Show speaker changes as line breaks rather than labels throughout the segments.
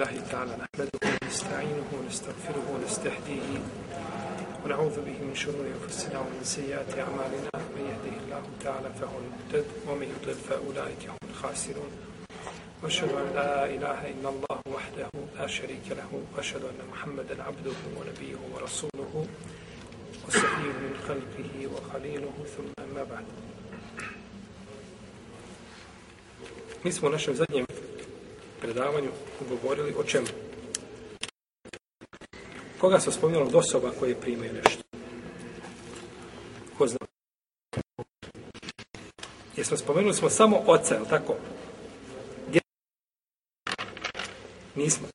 لله تعالى نحمده ونستعينه ونستغفره ونستهديه. ونعوذ به من شرور أنفسنا ومن سيئات أعمالنا. من يهده الله تعالى فهو المهتد ومن يضلل فأولئك هم الخاسرون. وأشهد أن لا إله إلا الله وحده لا شريك له. وأشهد أن محمدا عبده ونبيه ورسوله وصفيه من خلقه وخليله. ثم أما بعد. Mi smo u našem zadnjem predavanju govorili o čemu? Koga se spominjalo od osoba koje primaju nešto? Ko zna? Jesmo spomenuli smo samo oca, je tako? Gdje? Nismo.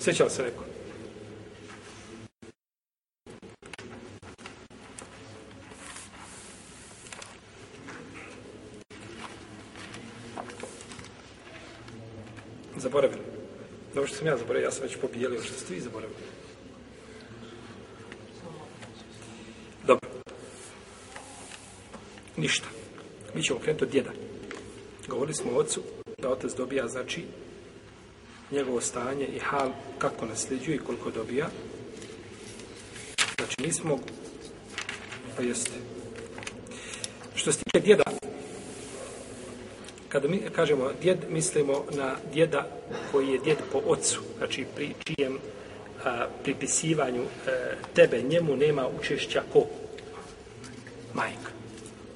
Sjećao se neko? Zaboravili. Dobro što sam ja zaboravio, ja sam već pobijelio što ste vi zaboravili. Dobro. Ništa. Mi ćemo krenuti od djeda. Govorili smo o ocu da otac dobija, znači, njegovo stanje i hal, kako nasljeđuje i koliko dobija. Znači, nismo, pa jeste. Što se tiče djeda, kada mi kažemo djed, mislimo na djeda koji je djed po ocu, znači pri čijem a, pripisivanju a, tebe njemu nema učešća ko? Majka.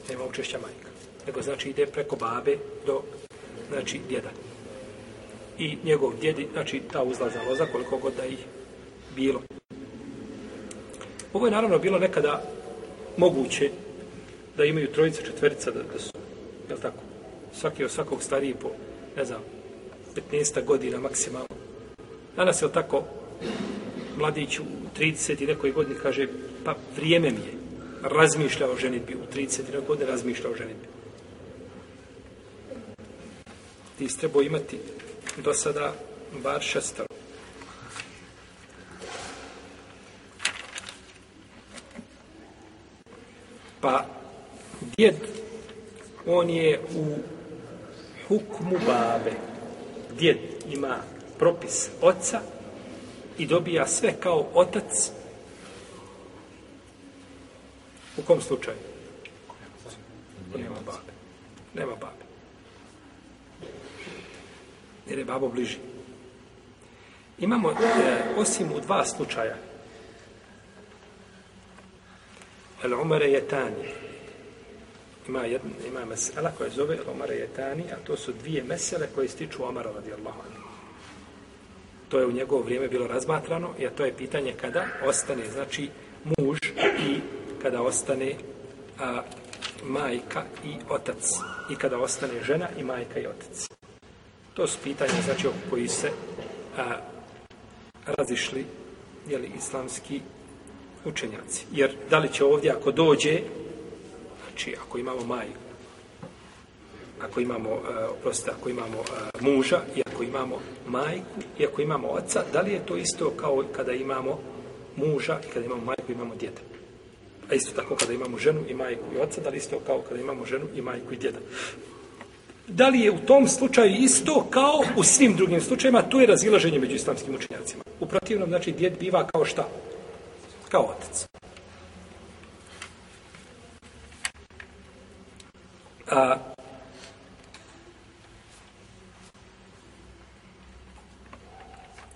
Nema učešća majka. Nego znači ide preko babe do znači djeda. I njegov djedi, znači ta uzlazna loza, koliko god da ih bilo. Ovo je naravno bilo nekada moguće da imaju trojica, četverica, da, da su, je tako? Svaki od svakog stariji po, ne znam, 15 godina maksimalno. Danas je tako, mladić u 30 i nekoj godini kaže, pa vrijeme mi je, razmišlja o ženitbi, u 30 i nekoj godini razmišlja o ženitbi. Ti trebao imati do sada bar šestaro. Pa, djed, on je u hukmu babe. Djed ima propis oca i dobija sve kao otac. U kom slučaju? Nema babe. Nema babe. Jer je babo bliži. Imamo, e, osim u dva slučaja, El Umare je tanje ima jedna, ima mesela koja zove Omara Jetani, a to su dvije mesele koje stiču Omara radijallahu anhu. To je u njegovo vrijeme bilo razmatrano, jer to je pitanje kada ostane, znači, muž i kada ostane a, majka i otac. I kada ostane žena i majka i otac. To su pitanje, znači, oko koji se a, razišli, jeli, islamski učenjaci. Jer da li će ovdje, ako dođe, Znači, ako imamo majku, ako imamo, e, uh, prosto, ako imamo uh, muža i ako imamo majku i ako imamo oca, da li je to isto kao kada imamo muža i kada imamo majku i imamo djeda? A isto tako kada imamo ženu i majku i oca, da li isto kao kada imamo ženu i majku i djeda? Da li je u tom slučaju isto kao u svim drugim slučajima, tu je razilaženje među islamskim učenjacima. U protivnom, znači, djed biva kao šta? Kao otac. A,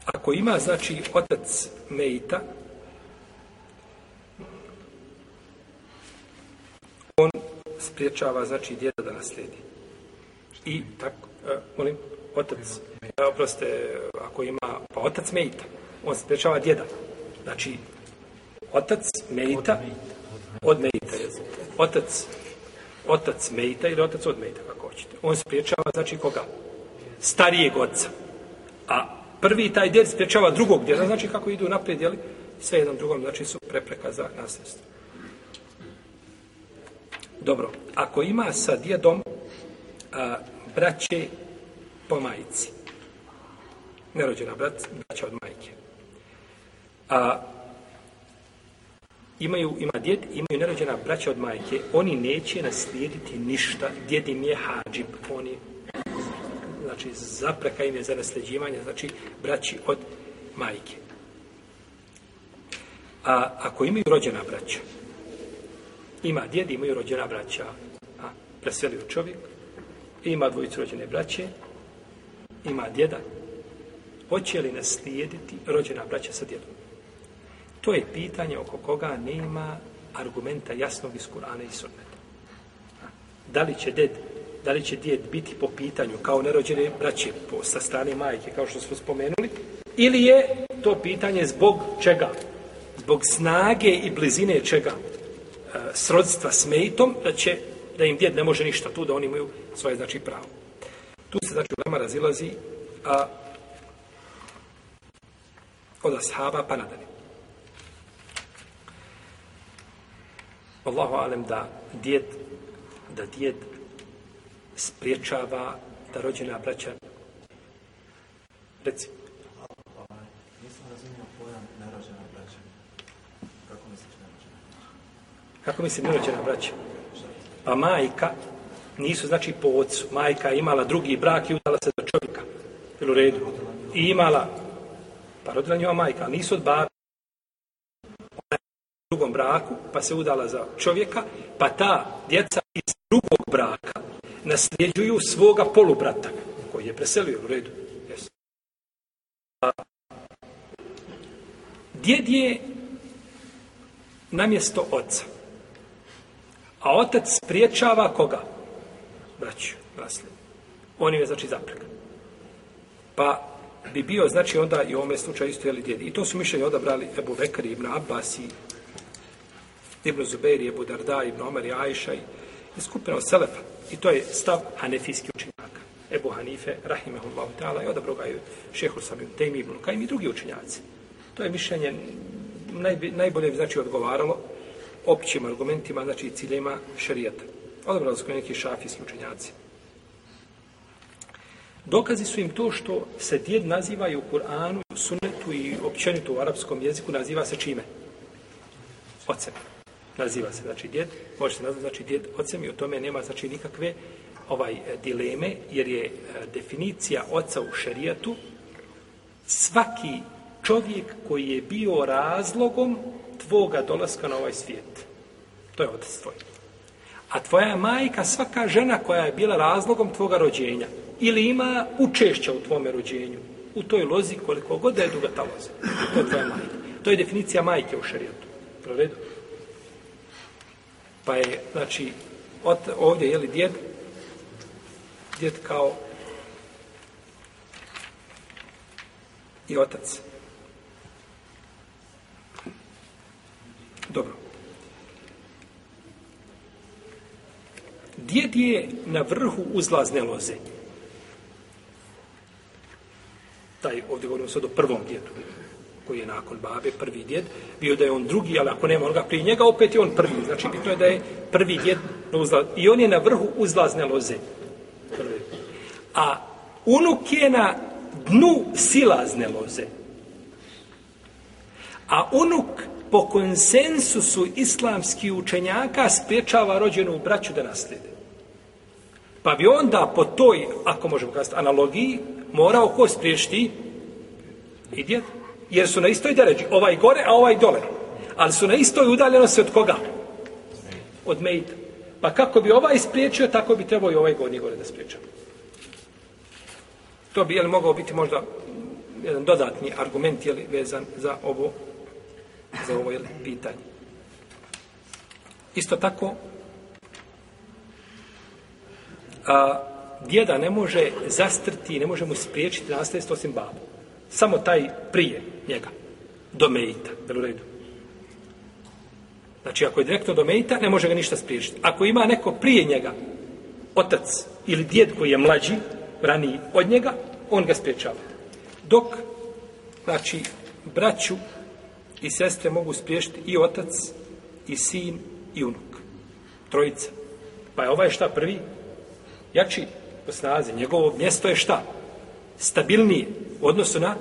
ako ima, znači, otac Mejta, on spriječava, znači, djeda da naslijedi. I tako, a, molim, otac, a, oproste, ako ima, pa otac Mejta, on spriječava djeda. Znači, otac Mejta, od Mejta, otac otac Mejta ili otac od Mejta, kako hoćete. On spriječava, znači, koga? Starijeg oca. A prvi taj djed spriječava drugog djeda, znači kako idu naprijed, jeli? Sve jednom drugom, znači, su prepreka za nasljedstvo. Dobro, ako ima sa djedom a, braće po majici, nerođena brat, braća od majke, a imaju, ima djed, imaju nerođena braća od majke, oni neće naslijediti ništa, djed im je hađib, oni, znači zapreka im je za nasljeđivanje, znači braći od majke. A ako imaju rođena braća, ima djed, imaju rođena braća, a preselio čovjek, ima dvojicu rođene braće, ima djeda, hoće li naslijediti rođena braća sa djedom? To je pitanje oko koga nema argumenta jasnog iz Kur'ana i Sunneta. Da li će ded, da li će djed biti po pitanju kao nerođene braće po, sa strane majke, kao što smo spomenuli, ili je to pitanje zbog čega? Zbog snage i blizine čega? E, srodstva s mejtom, da će da im djed ne može ništa tu, da oni imaju svoje znači pravo. Tu se znači u nama razilazi a, od ashaba pa nadalje. Allahu alem da djed da djed spriječava da rođena braća reci
Nisam razumio pojam nerođena braća. Kako misliš nerođena braća?
kako mislim nerođena braća pa majka nisu znači po ocu majka je imala drugi brak i udala se za čovjeka ili u redu i imala pa rodila njova majka ali nisu od babi drugom braku, pa se udala za čovjeka, pa ta djeca iz drugog braka nasljeđuju svoga polubrata, koji je preselio u redu. Yes. A, djed je namjesto oca. A otac spriječava koga? Braću, nasljedu. On im je znači zapreka. Pa bi bio, znači, onda i u ovome slučaju isto jeli djedi. I to su mišljenje odabrali Ebu Bekar i Ibn Abbas i Ibn Zubair, Ebu Darda, Ibn Omer i Ajša i, i skupina od Selefa. I to je stav hanefijski učenjaka. Ebu Hanife, Rahimehullahu ta'ala, i odabro ga je šehol samim Tejmi, Ibn Kajim i drugi učenjaci. To je mišljenje najbi, najbolje znači odgovaralo općim argumentima, znači ciljima šarijata. Odabrali su neki šafijski učenjaci. Dokazi su im to što se djed naziva i u Kur'anu, sunetu sunnetu i općenito u arapskom jeziku naziva se čime? Ocem. Naziva se, znači, djed. Može se nazvati, znači, djed ocem i o tome nema, znači, nikakve ovaj e, dileme, jer je e, definicija oca u šerijatu svaki čovjek koji je bio razlogom tvoga dolaska na ovaj svijet. To je otac tvoj. A tvoja majka svaka žena koja je bila razlogom tvoga rođenja ili ima učešća u tvome rođenju, u toj lozi koliko god da je duga ta loza. To je tvoja majka. To je definicija majke u šarijetu. Proredu? Pa je, znači, od, ovdje je li djed, djed kao i otac. Dobro. Djed je na vrhu uzlazne loze. Taj, ovdje govorimo sad o prvom djedu, koji je nakon babe, prvi djed, bio da je on drugi, ali ako nema onoga prije njega, opet je on prvi. Znači, bitno je da je prvi djed na uzlaz... I on je na vrhu uzlazne loze. Prvi. A unuk je na dnu silazne loze. A unuk po konsensusu islamskih učenjaka spriječava rođenu braću da naslijede. Pa bi onda po toj, ako možemo kazati, analogiji, morao ko spriješti? I djed. Jer su na istoj deređi. Ovaj gore, a ovaj dole. Ali su na istoj udaljenosti od koga? Od mejta. Pa kako bi ovaj spriječio, tako bi trebao i ovaj gornji gore da spriječava. To bi, jel, mogao biti možda jedan dodatni argument, jel, vezan za ovo za ovo jel, pitanje. Isto tako, a, djeda ne može zastrti, ne može mu spriječiti nasljedstvo osim babu. Samo taj prije njega, do mejita, u redu. Znači, ako je direktno do mejita, ne može ga ništa spriječiti. Ako ima neko prije njega, otac ili djed koji je mlađi, raniji od njega, on ga spriječava. Dok, znači, braću i sestre mogu spriješiti i otac, i sin, i unuk. Trojica. Pa je ovaj šta prvi? Jači po snazi. Njegovo mjesto je šta? Stabilnije u odnosu na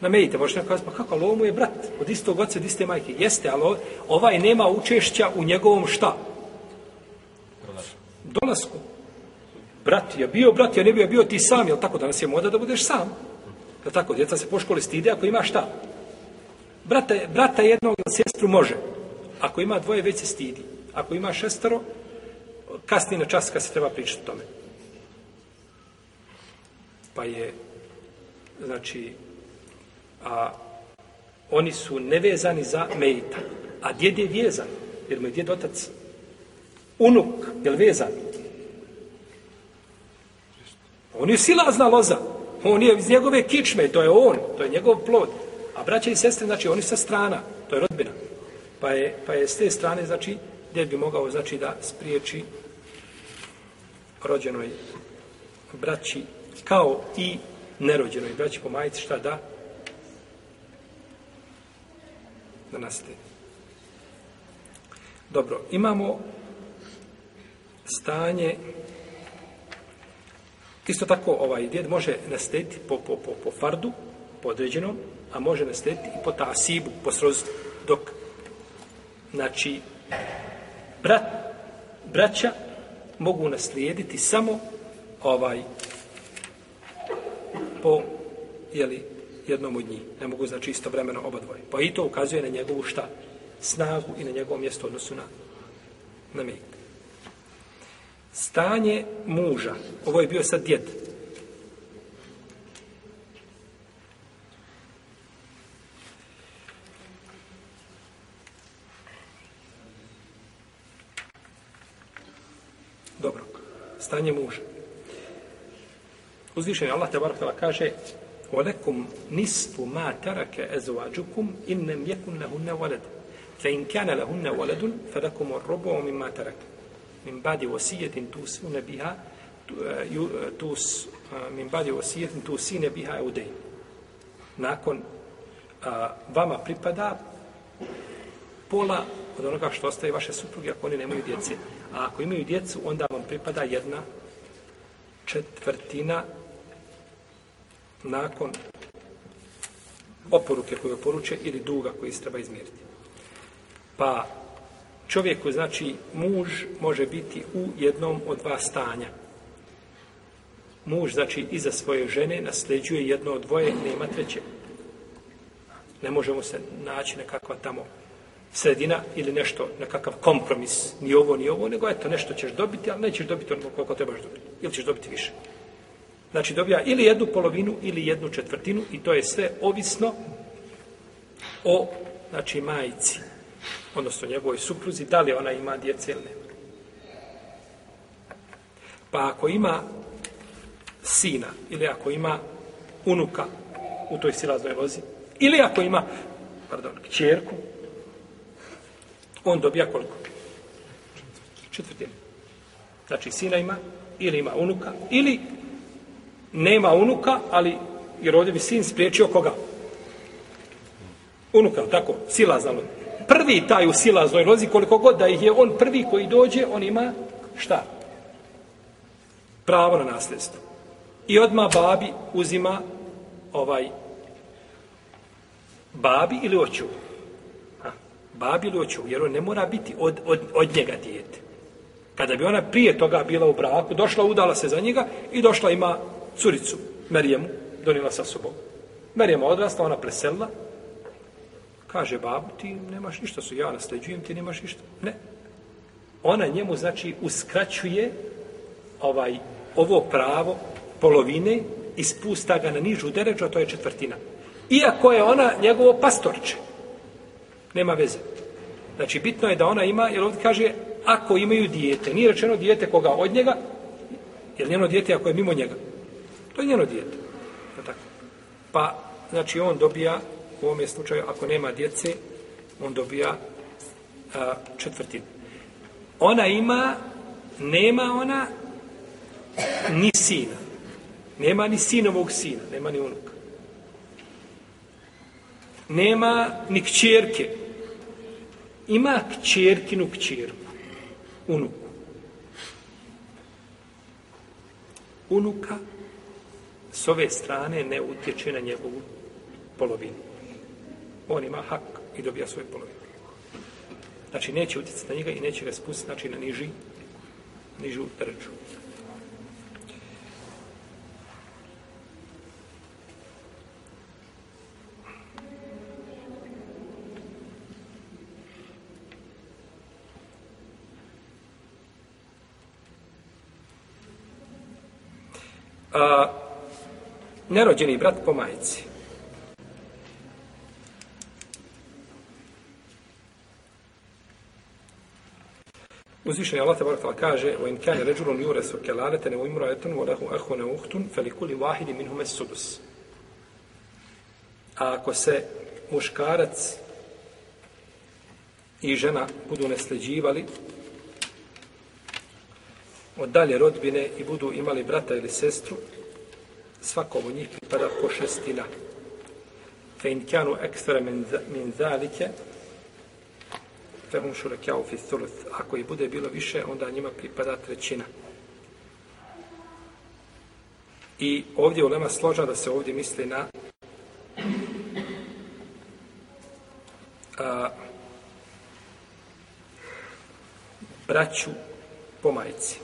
na medite. Možete kazati, pa kako, ali ovo mu je brat od istog oca, od iste majke. Jeste, ali ovaj nema učešća u njegovom šta? Dolasku. brat je bio, brat je ne bio, bio ti sam, jel tako? Danas je moda da budeš sam. Jel tako? Djeca se po školi stide ako ima šta? Brata, brata jednog ili sestru može. Ako ima dvoje, već se stidi. Ako ima šestero, kasni na čas kad se treba pričati o tome. Pa je, znači, a, oni su nevezani za mejita. a djed je vezan, jer mu je djed otac. Unuk, je li vezan? On je silazna loza. On je iz njegove kičme, to je on, to je njegov plod. A braća i sestre, znači, oni sa strana, to je rodbina. Pa je, pa je s te strane, znači, gdje bi mogao, znači, da spriječi rođenoj braći, kao i nerođenoj braći po majici, šta da? Da nastaje. Dobro, imamo stanje isto tako ovaj djed može naslediti po, po, po, po fardu, po određenom, a može naslediti i po tasibu, po srodstvu, dok znači brat, braća mogu naslijediti samo ovaj po jeli, jednom od njih. Ne mogu znači istovremeno oba dvoje. Pa i to ukazuje na njegovu šta? Snagu i na njegovo mjesto odnosu na, na mejt. Stanje muža. Ovo je bio sad djed. Dobro. Stanje muža. Uzvišen je Allah te barakala kaže وَلَكُمْ نِسْفُ مَا تَرَكَ أَزْوَاجُكُمْ إِنَّمْ يَكُنْ لَهُنَّ وَلَدٌ فَإِنْ كَانَ لَهُنَّ وَلَدٌ فَلَكُمُ الرُّبُعُ مِمَّا تَرَكَ min badi wasijetin tu sune biha tu min badi wasijetin tu sine biha eudej nakon a, vama pripada pola od onoga što ostaje vaše supruge ako oni nemaju djece. A ako imaju djecu, onda vam pripada jedna četvrtina nakon oporuke koje poruče ili duga koji se treba izmjeriti. Pa čovjeku, znači, muž može biti u jednom od dva stanja. Muž, znači, iza svoje žene nasljeđuje jedno od dvoje, nema treće. Ne možemo se naći nekakva tamo sredina ili nešto, nekakav kompromis, ni ovo, ni ovo, nego eto, nešto ćeš dobiti, ali nećeš dobiti ono koliko trebaš dobiti. Ili ćeš dobiti više. Znači, dobija ili jednu polovinu, ili jednu četvrtinu i to je sve ovisno o, znači, majici odnosno njegovoj supruzi, da li ona ima djece ili nema. Pa ako ima sina ili ako ima unuka u toj silaznoj lozi, ili ako ima, pardon, kćerku, on dobija koliko? Četvrtinu. Znači, sina ima, ili ima unuka, ili nema unuka, ali, jer ovdje bi sin spriječio koga? Unuka, tako, silazna lozi prvi taj u silaznoj lozi, koliko god da ih je on prvi koji dođe, on ima šta? Pravo na nasljedstvo. I odma babi uzima ovaj babi ili oču. Ha, babi ili oču, jer on ne mora biti od, od, od njega dijete. Kada bi ona prije toga bila u braku, došla, udala se za njega i došla ima curicu, Merijemu, donila sa sobom. Merijema odrasla, ona preselila, Kaže, babu, ti nemaš ništa, su ja nasleđujem, ti nemaš ništa. Ne. Ona njemu, znači, uskraćuje ovaj, ovo pravo polovine i spusta ga na nižu deređu, a to je četvrtina. Iako je ona njegovo pastorče. Nema veze. Znači, bitno je da ona ima, jer ovdje kaže, ako imaju dijete, nije rečeno dijete koga od njega, jer njeno dijete ako je mimo njega. To je njeno dijete. Pa, znači, on dobija u ovom slučaju, ako nema djece, on dobija a, četvrtinu. Ona ima, nema ona ni sina. Nema ni sinovog sina, nema ni unuka. Nema ni kćerke. Ima kćerkinu kćerku, unuku. Unuka s ove strane ne utječe na njegovu polovinu on ima hak i dobija svoju polovinu. Znači, neće utjecati na njega i neće ga spustiti, znači, na niži, nižu držu. A, nerođeni brat po majici. Uzvišeni Allah tabarak ta'ala kaže وَإِنْ كَانَ رَجُلٌ يُورَسُ كَلَالَةً وَإِمْرَأَةٌ وَلَهُ أَخٌ أُخْتٌ فَلِكُلِ وَاحِدٍ مِنْهُمَ السُّدُسِ A ako se muškarac i žena budu nesleđivali od dalje rodbine i budu imali brata ili sestru, svakom od njih pripada po šestina. Fe in kjanu ekstra min zalike, fe hum šurekjau fi thuluth. Ako i bude bilo više, onda njima pripada trećina. I ovdje u Lema složa da se ovdje misli na a, braću po majici.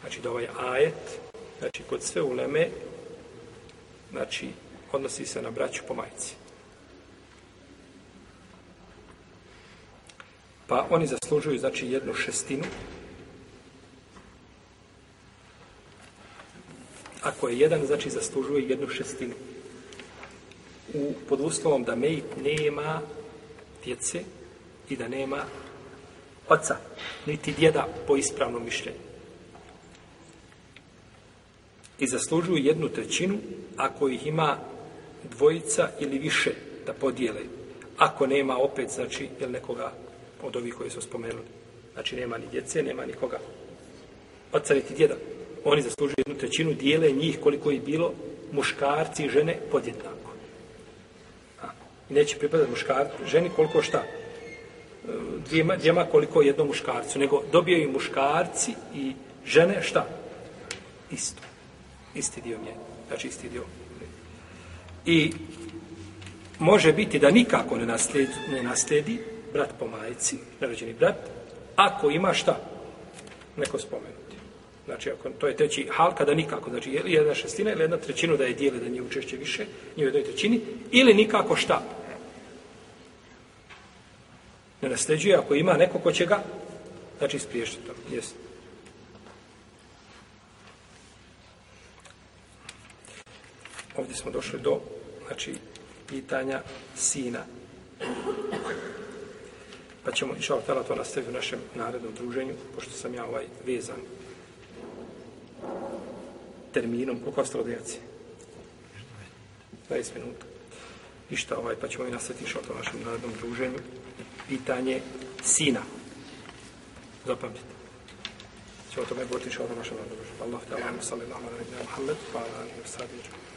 Znači da ovaj ajet, znači kod sve uleme, znači odnosi se na braću po majici. Pa oni zaslužuju znači jednu šestinu. Ako je jedan, znači zaslužuje jednu šestinu. U, pod uslovom da mejit nema djece i da nema oca, niti djeda po ispravnom mišljenju. I zaslužuju jednu trećinu ako ih ima dvojica ili više da podijele. Ako nema opet, znači, jel nekoga od ovih koji su spomenuli. Znači, nema ni djece, nema nikoga. Oca niti djeda. Oni zaslužuju jednu trećinu, dijele njih koliko je bilo muškarci i žene podjednako. A, neće pripadati muškarci, ženi koliko šta? E, dvijema, dvijema koliko jednom muškarcu, nego dobijaju muškarci i žene šta? Isto. Isti dio mjene. Znači isti dio. I može biti da nikako ne nasledi, ne nasledi brat po majici, narođeni brat, ako ima šta? Neko spomenuti. Znači, ako to je treći hal, kada nikako, znači jedna šestina ili jedna trećina da je dijele da nije učešće više, nije u jednoj trećini, ili nikako šta? ne nasljeđuje ako ima neko ko će ga znači spriješiti to. Jesi. Ovdje smo došli do znači pitanja sina. Pa ćemo inša Allah to nastaviti u našem narednom druženju, pošto sam ja ovaj vezan terminom. Koliko ostalo djeci? 20 minuta. Ništa, ovaj, pa ćemo i nastaviti inša Allah u našem narednom druženju pitanje sina. Zapamtite. Ćemo tome govoriti što o našem narodu. Allah te alamu sallallahu alaihi wa sallam, pa ala alihi wa sallam.